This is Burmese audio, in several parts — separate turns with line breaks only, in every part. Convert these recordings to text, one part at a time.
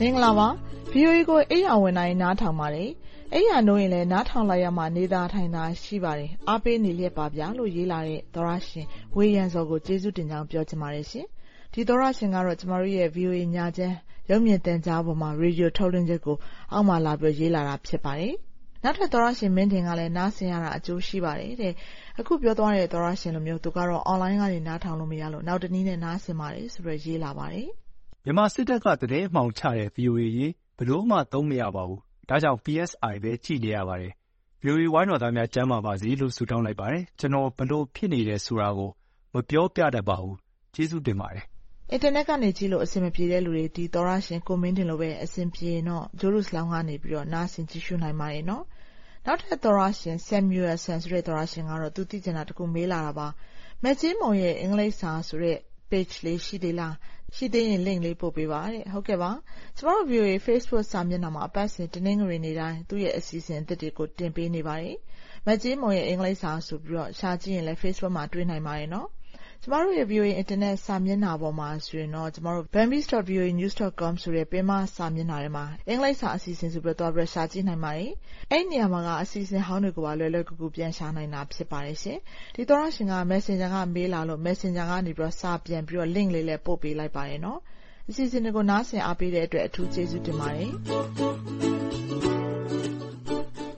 မင်္ဂလာပါ VOA ကိုအိယာဝင်တိုင်းနားထောင်ပါတယ်။အိယာနိုးရင်လည်းနားထောင်လိုက်ရမှနေသာထိုင်သာရှိပါတယ်။အားပေးနေလျက်ပါဗျာလို့ရေးလာတဲ့သောရရှင်ဝေယံစောကိုကျေးဇူးတင်ကြောင်းပြောချင်ပါတယ်ရှင်။ဒီသောရရှင်ကတော့ကျမတို့ရဲ့ VOA ညချမ်းရုပ်မြင်သံကြားပေါ်မှာရေဒီယိုထုတ်လွှင့်ချက်ကိုအောက်မှာလာပြီးရေးလာတာဖြစ်ပါတယ်။နောက်ထပ်သောရရှင်မင်းတင်ကလည်းနားဆင်ရတာအကျိုးရှိပါတယ်တဲ့။အခုပြောသွားတဲ့သောရရှင်လိုမျိုးသူကတော့ online ကနေနားထောင်လို့မရလို့နောက်တနည်းနဲ့နားဆင်ပါတယ်ဆိုပြီးရေးလာပါတယ်။
မြန်မာစစ်တပ်က သတင်းအမှောင်ချတဲ့ VOA ရေး ဘယ်လိုမှသုံးမရပါဘူး။ဒါကြောင့် PSI ပဲ ကြည့်နေရပါတယ်။ VOA ဝိုင်းတော်သားများ ကျန်းမာပါစေလို့ ဆုတောင်းလိုက်ပါတယ်။ကျနော် ဘယ်လိုဖြစ်နေတယ်ဆိုတာကို မပြောပြတတ်ပါဘူး။ကျေးဇူးတင်ပါတယ်။
အင်တာနက်ကနေကြည့်လို့ အဆင်မပြေတဲ့လူတွေ ဒီသောရရှင် ကိုမင်းတင်လိုပဲ အဆင်ပြေရင်တော့ဂျိုးရုစလောင်းကနေပြီးတော့နားဆင်ကြည့်ရှုနိုင်ပါတယ် နော်။နောက်ထပ်သောရရှင် Samuel San ဆိုတဲ့ သောရရှင်ကတော့ သူသိချင်တာတခု မေးလာတာပါ။မက်ကြီးမုံရဲ့ အင်္ဂလိပ်စာဆိုတဲ့ page လေး ရှိသေးလား။ရှိသေးရင် link လေး ပို့ပေးပါတဲ့။ဟုတ်ကဲ့ပါ။ကျမတို့ VOA Facebook စာမျက်နှာမှာ အပတ်စဉ် တနင်္ဂနွေနေ့တိုင်း သူ့ရဲ့အစီအစဉ်အသစ်တွေကို တင်ပေးနေပါတယ်။မက်ကြီးမုံရဲ့ အင်္ဂလိပ်စာ ဆိုပြီးတော့ရှာကြည့်ရင်လည်း Facebook မှာ တွေ့နိုင်ပါတယ်နော်။ ကျမတို့ရဲ့ VOA အင်တာနက်စာမျက်နှာပေါ်မှာဆိုရင်တော့ ကျမတို့ bambis.voanews.com ဆိုတဲ့ ပင်မစာမျက်နှာထဲမှာ အင်္ဂလိပ်စာအစီအစဉ်ဆိုပြီးတော့သွားပြီးရှာကြည့်နိုင်ပါတယ်။အဲဒီနေရာမှာက အစီအစဉ်ဟောင်းတွေကိုပါ လွယ်လွယ်ကူကူ ပြန်ရှာနိုင်တာ ဖြစ်ပါတယ်ရှင်။ဒီသောရရှင်က Messenger က မေးလာလို့ Messenger ကနေပြီးတော့စာပြန်ပြီးတော့ link လေးလည်း ပို့ပေးလိုက်ပါတယ်နော်။အစီအစဉ်တွေကို နားဆင်အားပေးတဲ့အတွက် အထူးကျေးဇူးတင်ပါတယ်။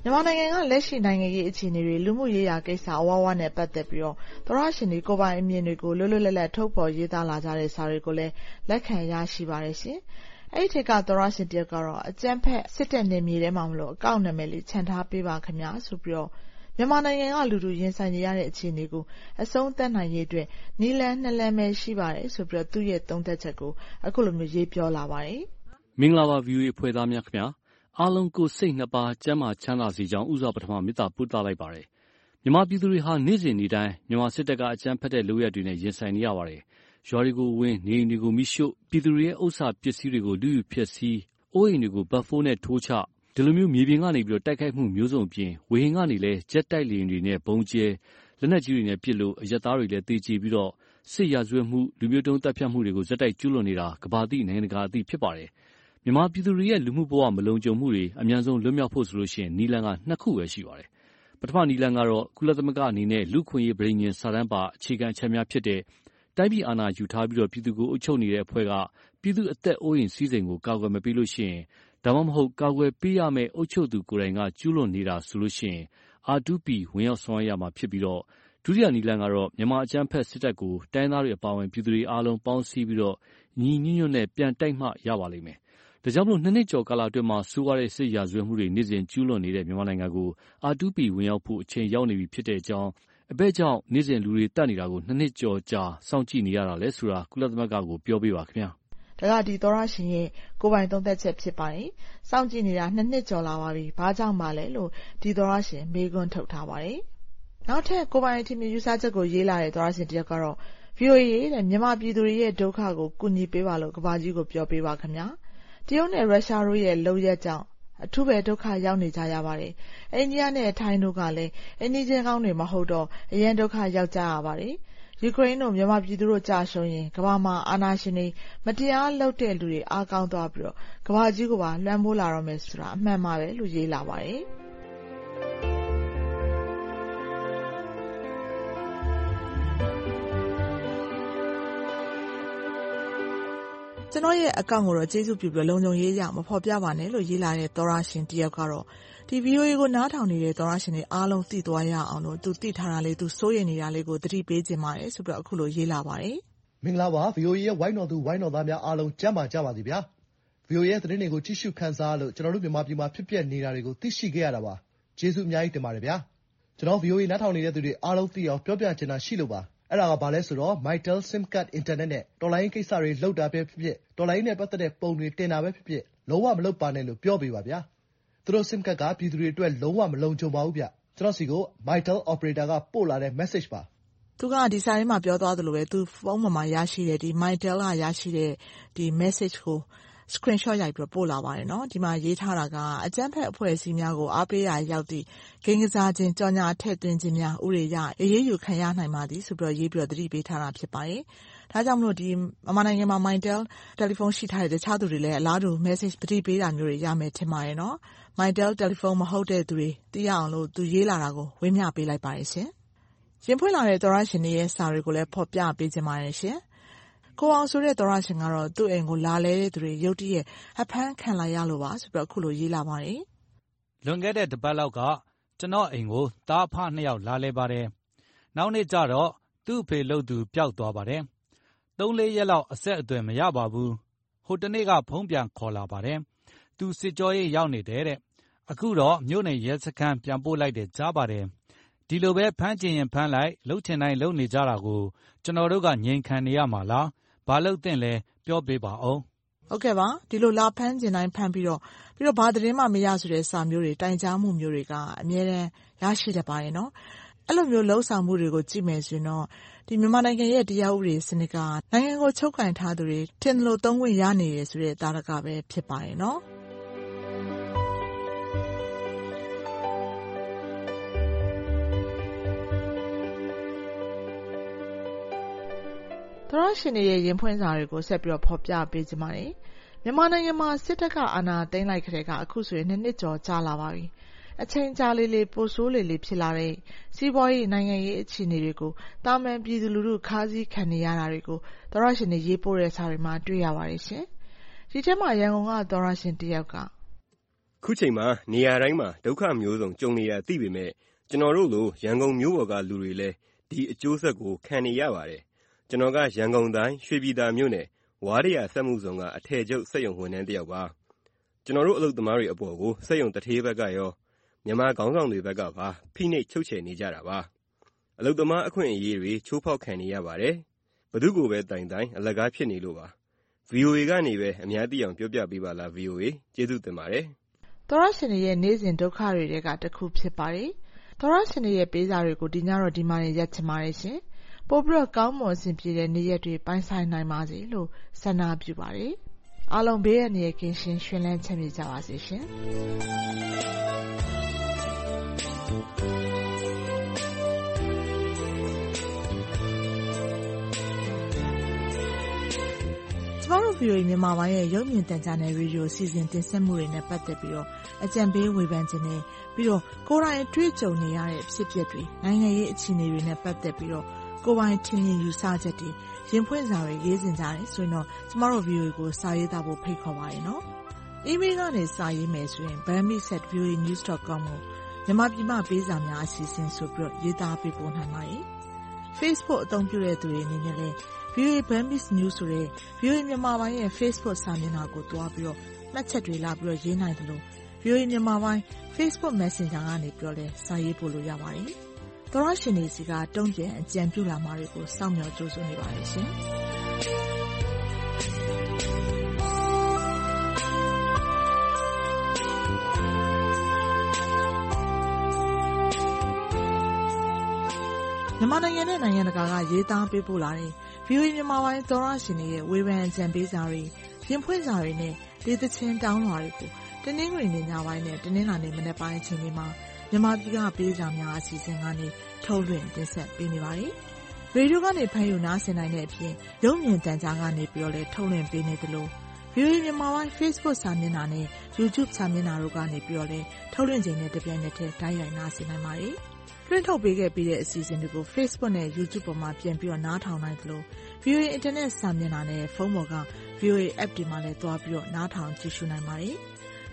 မြန်မာနိုင်ငံက လက်ရှိ နိုင်ငံရေး အခြေအနေတွေ၊လူမှုရေးရာကိစ္စ အဝဝနဲ့ ပတ်သက်ပြီး သောတရှင်တွေ ကိုယ်ပိုင်အမြင်တွေကို လွတ်လွတ်လပ်လပ် ထုတ်ဖော်ရေးသားလာကြတဲ့ စာတွေကိုလည်း လက်ခံရရှိပါတယ်။အဲဒီထဲက သောတရှင်တယောက်ကတော့ အကြမ်းဖက် စစ်တပ်နယ်မြေထဲမှာမို့ အကောင့်နာမည်လေး ချန်ထားပေးပါခင်ဗျဆိုပြီး မြန်မာနိုင်ငံက လူထုရင်ဆိုင်နေရတဲ့ အခြေအနေကို အဆုံးသတ်နိုင်ရေးအတွက် နည်းလမ်းနှစ်လမ်းပဲ ရှိပါတယ်ဆိုပြီး သူ့ရဲ့ သုံးသပ်ချက်ကို အခုလို ရေးပြောလာပါတယ်။“
မင်္ဂလာပါ VOA အဖွဲ့သားများခင်ဗျာ အားလုံး ကိုယ်စိတ်နှစ်ပါး ကျန်းမာချမ်းသာစေကြောင်း ဦးစွာ ပထမ မေတ္တာပို့သလိုက်ပါတယ်။မြန်မာပြည်သူတွေဟာ နေ့စဉ်နေ့တိုင်း မြန်မာစစ်တပ်က အကြမ်းဖက်တဲ့လုပ်ရပ်တွေနဲ့ ရင်ဆိုင်နေရပါတယ်။ရွာတွေကိုဝင်၊နေအိမ်တွေကို မီးရှို့၊ပြည်သူတွေရဲ့ ဥစ္စာပစ္စည်းတွေကို လုယူဖျက်ဆီး၊အိုးအိမ်တွေကို ဘက်ဖိုးနဲ့ ထိုးချ ဒီလို မြေပြင်ကနေ တိုက်ခိုက်မှုမျိုးစုံအပြင် ဝေဟင်ကနေလည်း ဂျက်တိုက်လေယာဉ်တွေနဲ့ ဗုံးကြဲ၊လက်နက်ကြီးတွေနဲ့ပစ်လို့ အရပ်သားတွေလည်း သေကျေပြီး စစ်ရာဇဝတ်မှု၊လူမျိုးတုန်းသတ်ဖြတ်မှုတွေကို ဆက်တိုက်ကျူးလွန်နေတာ ကမ္ဘာသိ နိုင်ငံတကာအသိ ဖြစ်ပါတယ် မြန်မာပြည်သူတွေရဲ့ လူမှုဘဝမလုံခြုံမှုတွေ အမြန်ဆုံးလွတ်မြောက်ဖို့ဆိုရင် နည်းလမ်းက နှစ်ခုပဲ ရှိပါတယ်။ပထမနည်းလမ်းကတော့ ကုလသမဂ္ဂအနေနဲ့ လူ့အခွင့်အရေး ပဋိညာဉ်စာတမ်းပါ အခြေခံအချက်များဖြစ်တဲ့ တိုင်းပြည်အာဏာယူထားပြီး ပြည်သူကို အုပ်ချုပ်နေတဲ့အဖွဲ့က ပြည်သူ့အသက်အိုးအိမ်စည်းစိမ်ကို ကာကွယ်မပေးရင်၊ဒါမှမဟုတ် ကာကွယ်ပေးရမယ့် အုပ်ချုပ်သူကိုယ်တိုင်က ကျူးလွန်နေတာဆိုရင် R2P ဝင်ရောက်ဆောင်ရွက်ရမှာဖြစ်ပြီး ဒုတိယနည်းလမ်းကတော့ မြန်မာအကြမ်းဖက်စစ်တပ်ကို တိုင်းရင်းသားတွေအပါအဝင် ပြည်သူတွေအားလုံး ပေါင်းစည်းပြီး ညီညီညွတ်ညွတ်နဲ့ ပြန်တိုက်မှရပါလိမ့်မယ် ဒါကြောင့်နှစ်နှစ်ကျော်ကာလအတွင်း ဆိုးဝါးတဲ့ စစ်ရာဇဝတ်မှုတွေ နေ့စဉ်ကျူးလွန်နေတဲ့ မြန်မာနိုင်ငံကို R2P ဝင်ရောက်ဖို့ အချိန်ရောက်နေပြီဖြစ်တဲ့အကြောင်း၊အဘယ်ကြောင့် နေ့စဉ်လူတွေ သတ်နေတာကို နှစ်နှစ်ကျော်ကြာ စောင့်ကြည့်နေရတာလဲဆိုတာ ကုလသမဂ္ဂကို ပြောပေးပါခင်ဗျာ။
ဒါကဒီသောတရှင်ရဲ့ ကိုယ်ပိုင်သုံးသပ်ချက် ဖြစ်ပါတယ်။စောင့်ကြည့်နေတာနှစ်နှစ်ကျော်လာပါပြီ။ဘာကြောင့်ပါလဲလို့ ဒီသောတရှင် မေးခွန်းထုတ်ထားပါတယ်။နောက်ထပ် ကိုယ်ပိုင်အထင်မြင်ယူဆချက်ကို ရေးလာတဲ့ သောတရှင်တယောက်ကတော့ VOA မြန်မာပြည်သူတွေရဲ့ ဒုက္ခကို ကူညီပေးပါလို့ ကမ္ဘာကြီးကို ပြောပေးပါခင်ဗျာ တရုတ်နဲ့ ရုရှားတို့ရဲ့ လုပ်ရပ်ကြောင့် အထူးပဲ ဒုက္ခရောက်နေကြရပါတယ်။အိန္ဒိယနဲ့ ထိုင်းတို့ကလည်း အိမ်နီးချင်းကောင်းတွေ မဟုတ်တော့ အရမ်းဒုက္ခရောက်ကြရပါတယ်။ယူကရိန်းတို့မြန်မာပြည်သူတို့ ကျရှုံးရင် ကမ္ဘာမှာ အာဏာရှင်တွေ မတရားလုပ်တဲ့လူတွေ အားကောင်းသွားပြီး ကမ္ဘာကြီးကိုပါ လွှမ်းမိုးလာတော့မယ်ဆိုတာ အမှန်ပါပဲ လို့ ရေးလာပါတယ် ကျနော့်ရဲ့အကောင့်ကိုတော့ ကျေးဇူးပြုပြီး လုံခြုံရေးအရ မဖော်ပြပါနဲ့လို့ ရေးလာတဲ့ သောတရှင်တယောက်ကတော့ ဒီ VOA ကို နားထောင်နေတဲ့ သောတရှင်တွေ အားလုံး သိသွားရအောင်လို့ သူသိထားတာလေး၊သူစိုးရိမ်နေတာလေးကို သတိပေးချင်ပါတယ်ဆိုပြီး အခုလို ရေးလာပါတယ်။
မင်္ဂလာပါ။ VOA ရဲ့ ဝိုင်းတော်သူ ဝိုင်းတော်သားများ အားလုံး ကျန်းမာကြပါစေဗျာ။ VOA ရဲ့ သတင်းတွေကို ကြည့်ရှုခန်းစားလို့ ကျနော်တို့ မြန်မာပြည်မှာ ဖြစ်ပျက်နေတာတွေကို သိရှိခဲ့ရတာပါ။ကျေးဇူးအများကြီးတင်ပါတယ်ဗျာ။ကျနော် VOA နားထောင်နေတဲ့သူတွေ အားလုံးသိအောင် ပြောပြချင်တာရှိလို့ပါ။ အဲဒါက ဘာလဲဆိုတော့ Mytel SIM ကဒ်အင်တာနက်နဲ့ တော်လှန်ရေးကိစ္စတွေ လုပ်တာပဲဖြစ်ဖြစ်၊တော်လှန်ရေးနဲ့ ပတ်သက်တဲ့ ပုံတွေတင်တာပဲဖြစ်ဖြစ် လုံးဝ မလုပ်ပါနဲ့လို့ ပြောပေးပါဗျာ။သူတို့ SIM ကဒ်ကပြည်သူတွေအတွက် လုံးဝ မလုံခြုံပါဘူးဗျ။ကျနော့်ဆီကို Mytel အော်ပရေတာက ပို့လာတဲ့မက်ဆေ့ချ်ပါ။
သူက ဒီစာထဲမှာ ပြောသွားသလိုပဲ သူ ဖုန်းပေါ်မှာ ရရှိတဲ့ Mytel က ရရှိတဲ့မက်ဆေ့ချ်ကို Screenshot ရိုက်ပြီးတော့ ပို့လာပါတယ်။ဒီမှာရေးထားတာက အကြမ်းဖက်အဖွဲ့အစည်းများကို အားပေးရာရောက်သည့် ဂိမ်းကစားခြင်း၊ကြော်ငြာထည့်သွင်းခြင်းများ ဥပဒေအရ အရေးယူခံရနိုင်ပါသည်ဆိုပြီးရေးပြီးတော့ သတိပေးထားတာ ဖြစ်ပါတယ်။ဒါကြောင့်မို့ မြန်မာနိုင်ငံမှာ Mytel တယ်လီဖုန်း ရှိထားတဲ့ တခြားသူတွေလည်း အလားတူ Message သတိပေးတာမျိုးတွေ ရမယ်ထင်ပါတယ်။ Mytel တယ်လီဖုန်း မဟုတ်တဲ့သူတွေ သိရအောင်လို့ သူရေးလာတာကို ဝေမျှပေးလိုက်ပါတယ်ရှင်။ရင်ဖွင့်လာတဲ့ သောတရှင်တွေရဲ့ စာတွေကိုလည်း ဖော်ပြပေးချင်ပါတယ်ရှင် ကိုအောင်ဆိုတဲ့ သောတရှင်ကတော့ သူ့အိမ်ကို လာလည်တဲ့သူတွေ ရုတ်တရက် အဖမ်းခံလိုက်ရလို့ပါဆိုပြီး အခုလို ရေးလာပါတယ်။
လွန်ခဲ့တဲ့ တပတ်လောက်က ကျနော့်အိမ်ကို သားအဖနှစ်ယောက် လာလည်ပါတယ်။နောက်နေ့ကျတော့ သူ့အဖေလုပ်သူ ပျောက်သွားပါတယ်။သုံးလေးရက်လောက် အဆက်အသွယ်မရပါဘူး။ဟိုတနေ့က ဖုန်းပြန်ခေါ်လာပါတယ်။သူစစ်ကြောရေးရောက်နေတယ်တဲ့။အခုတော့ မြို့နယ်ရဲစခန်း ပြန်ပို့လိုက်တယ်ကြားပါတယ်။ဒီလိုပဲ ဖမ်းချင်ရင်ဖမ်းလိုက် လုပ်ချင်တိုင်းလုပ်နေကြတာကို ကျနော်တို့က ငြိမ်ခံနေရမှာလား ဘာလုပ်သင့်လဲပြောပေးပါဦး။
ဟုတ်ကဲ့ပါ။ဒီလိုလာဖမ်းချင်တိုင်းဖမ်းပြီးတော့ဘာသတင်းမှမရဆိုတဲ့စာမျိုးတွေ၊တိုင်ကြားမှုမျိုးတွေကအမြဲတမ်းရရှိတတ်ပါတယ်။အဲလိုမျိုးလုပ်ဆောင်မှုတွေကိုကြည့်မယ်ဆိုရင်တော့မြန်မာနိုင်ငံရဲ့တရားဥပဒေစနစ်ကနိုင်ငံကိုချုပ်ကိုင်ထားသူတွေထင်သလိုသုံးခွင့်ရနေတယ်ဆိုတဲ့သာဓကပဲဖြစ်ပါတယ်။ သောတရှင်တွေရဲ့ရင်ဖွင့်စာတွေကိုဆက်ပြီးဖော်ပြပေးချင်ပါတယ်။မြန်မာနိုင်ငံမှာစစ်တပ်ကအာဏာသိမ်းလိုက်ကတည်းကအခုဆိုရင်နှစ်ကျော်ကြာလာပါပြီ။အချိန်ကြာလေလေပိုဆိုးလေလေဖြစ်လာတဲ့စီးပွားရေး၊နိုင်ငံရေးအခြေအနေတွေကိုသာမန်ပြည်သူလူထုခါးစည်းခံနေရတာတွေကိုသောတရှင်တွေရေးပို့တဲ့စာတွေမှာတွေ့ရပါတယ်။ဒီထဲမှာရန်ကုန်ကသောတရှင်တယောက်က“
ခုချိန်မှာနေရာတိုင်းမှာဒုက္ခမျိုးစုံကြုံနေရတာသိပေမယ့်ကျနော်တို့လိုရန်ကုန်မြို့ပေါ်ကလူတွေလည်းဒီအကျိုးဆက်ကိုခံနေရပါတယ် ကျနော်က ရန်ကုန်တိုင်း ရွှေပြည်သာမြို့နယ် ဝါးတရာစက်မှုဇုန်က အထည်ချုပ်စက်ရုံဝန်ထမ်းတယောက်ပါ။ကျနော်တို့ အလုပ်သမားတွေအပေါ်ကို စက်ရုံသူဌေးဘက်ကရော မြန်မာခေါင်းဆောင်တွေဘက်ကပါ ဖိနှိပ်ချုပ်ချယ်နေကြတာပါ။အလုပ်သမားအခွင့်အရေးတွေ ချိုးဖောက်ခံနေရပါတယ်။ဘယ်သူ့ကိုပဲတိုင်တိုင် အလကားဖြစ်နေလို့ပါ။ VOA ကနေပဲ အများသိအောင် ပြောပြပေးပါလား VOA ။ကျေးဇူးတင်ပါတယ်။
သောတရှင်တွေရဲ့ နေ့စဉ်ဒုက္ခတွေထဲက တခုဖြစ်ပါတယ်။သောတရှင်တွေရဲ့ ပေးစာတွေကို ဒီညတော့ ဒီမှာတင် ရပ်ချင်ပါတယ် ပိုပြီးကောင်းမွန်အဆင်ပြေတဲ့နေ့ရက်တွေပိုင်ဆိုင်နိုင်ပါစေလို့ဆန္ဒပြုပါတယ်။အားလုံးဘေးအန္တရာယ်ကင်းရှင်း၊ရွှင်လန်းချမ်းမြေ့ကြပါစေရှင်။ကျမတို့ VOA မြန်မာပိုင်းရဲ့ရုပ်မြင်သံကြားနယ်ရေဒီယိုအစီအစဉ်တင်ဆက်မှုတွေနဲ့ပတ်သက်ပြီးအကြံပေးဝေဖန်ချင်တယ်။ပြီးတော့ကိုယ်တိုင်အတွေ့အကြုံနေရတဲ့အဖြစ်အပျက်တွေ၊နိုင်ငံရေးအခြေအနေတွေနဲ့ပတ်သက်ပြီး ကိုယ်ပိုင်ထင်မြင်ယူဆချက်တွေရင်ဖွင့်စာတွေရေးချင်ကြတယ်ဆိုရင်တော့ကျမတို့ VOA ကိုစာရေးသားဖို့ဖိတ်ခေါ်ပါတယ်နော်။ Email ကနေစာရေးမယ်ဆိုရင် burmese@voanews.com ကိုမြန်မာပြည်မှပေးစာများအစီအစဉ်ဆိုပြီးရေးသားပေးပို့နိုင်ပါတယ်။ Facebook အသုံးပြုတဲ့သူတွေအနေနဲ့လည်း VOA Burmese News ဆိုတဲ့ VOA မြန်မာပိုင်းရဲ့ Facebook စာမျက်နှာကိုသွားပြီးတော့မှတ်ချက်တွေလာပြီးတော့ရေးနိုင်တယ်လို့ VOA မြန်မာပိုင်း Facebook Messenger ကနေပြီးတော့လည်းစာရေးပို့လို့ရပါတယ်။ သောတရှင်တွေဆီကတုံ့ပြန်အကြံပြုလာမှာတွေကိုစောင့်မျှော်ကြိုဆိုနေပါတယ်ရှင်။မြန်မာနိုင်ငံနဲ့ နိုင်ငံတကာက ရေးသားပေးပို့လာတဲ့ VOA မြန်မာပိုင်း သောတရှင်တွေရဲ့ ဝေဖန်အကြံပေးစာတွေ၊ရင်ဖွင့်စာတွေနဲ့ ဒေသချင်းတောင်းလွှာတွေကို တနင်္ဂနွေနေ့ညပိုင်းနဲ့ တနင်္လာနေ့ မနက်ပိုင်းအချိန်တွေမှာ မြန်မာပြည်ကပေးစာများအစီအစဉ်ကနေထုတ်လွှင့်တင်ဆက်ပေးနေပါတယ်။ရေဒီယိုကနေဖမ်းယူနားဆင်နိုင်တဲ့အပြင်ရုပ်မြင်သံကြားကနေပြီးတော့လည်းထုတ်လွှင့်ပေးနေသလို VOA မြန်မာပိုင်း Facebook စာမျက်နှာနဲ့ YouTube စာမျက်နှာတို့ကနေပြီးတော့လည်းထုတ်လွှင့်ချိန်နဲ့တပြိုင်နက်တည်းတိုက်ရိုက်နားဆင်နိုင်ပါတယ်။လွှင့်ထုတ်ပေးခဲ့ပြီးတဲ့အစီအစဉ်တွေကို Facebook နဲ့ YouTube ပေါ်မှာပြန်ပြီးတော့နားထောင်နိုင်သလို VOA Internet စာမျက်နှာနဲ့ဖုန်းပေါ်က VOA App တွေမှာလည်းသွားပြီးတော့နားထောင်ကြည့်ရှုနိုင်ပါတယ်။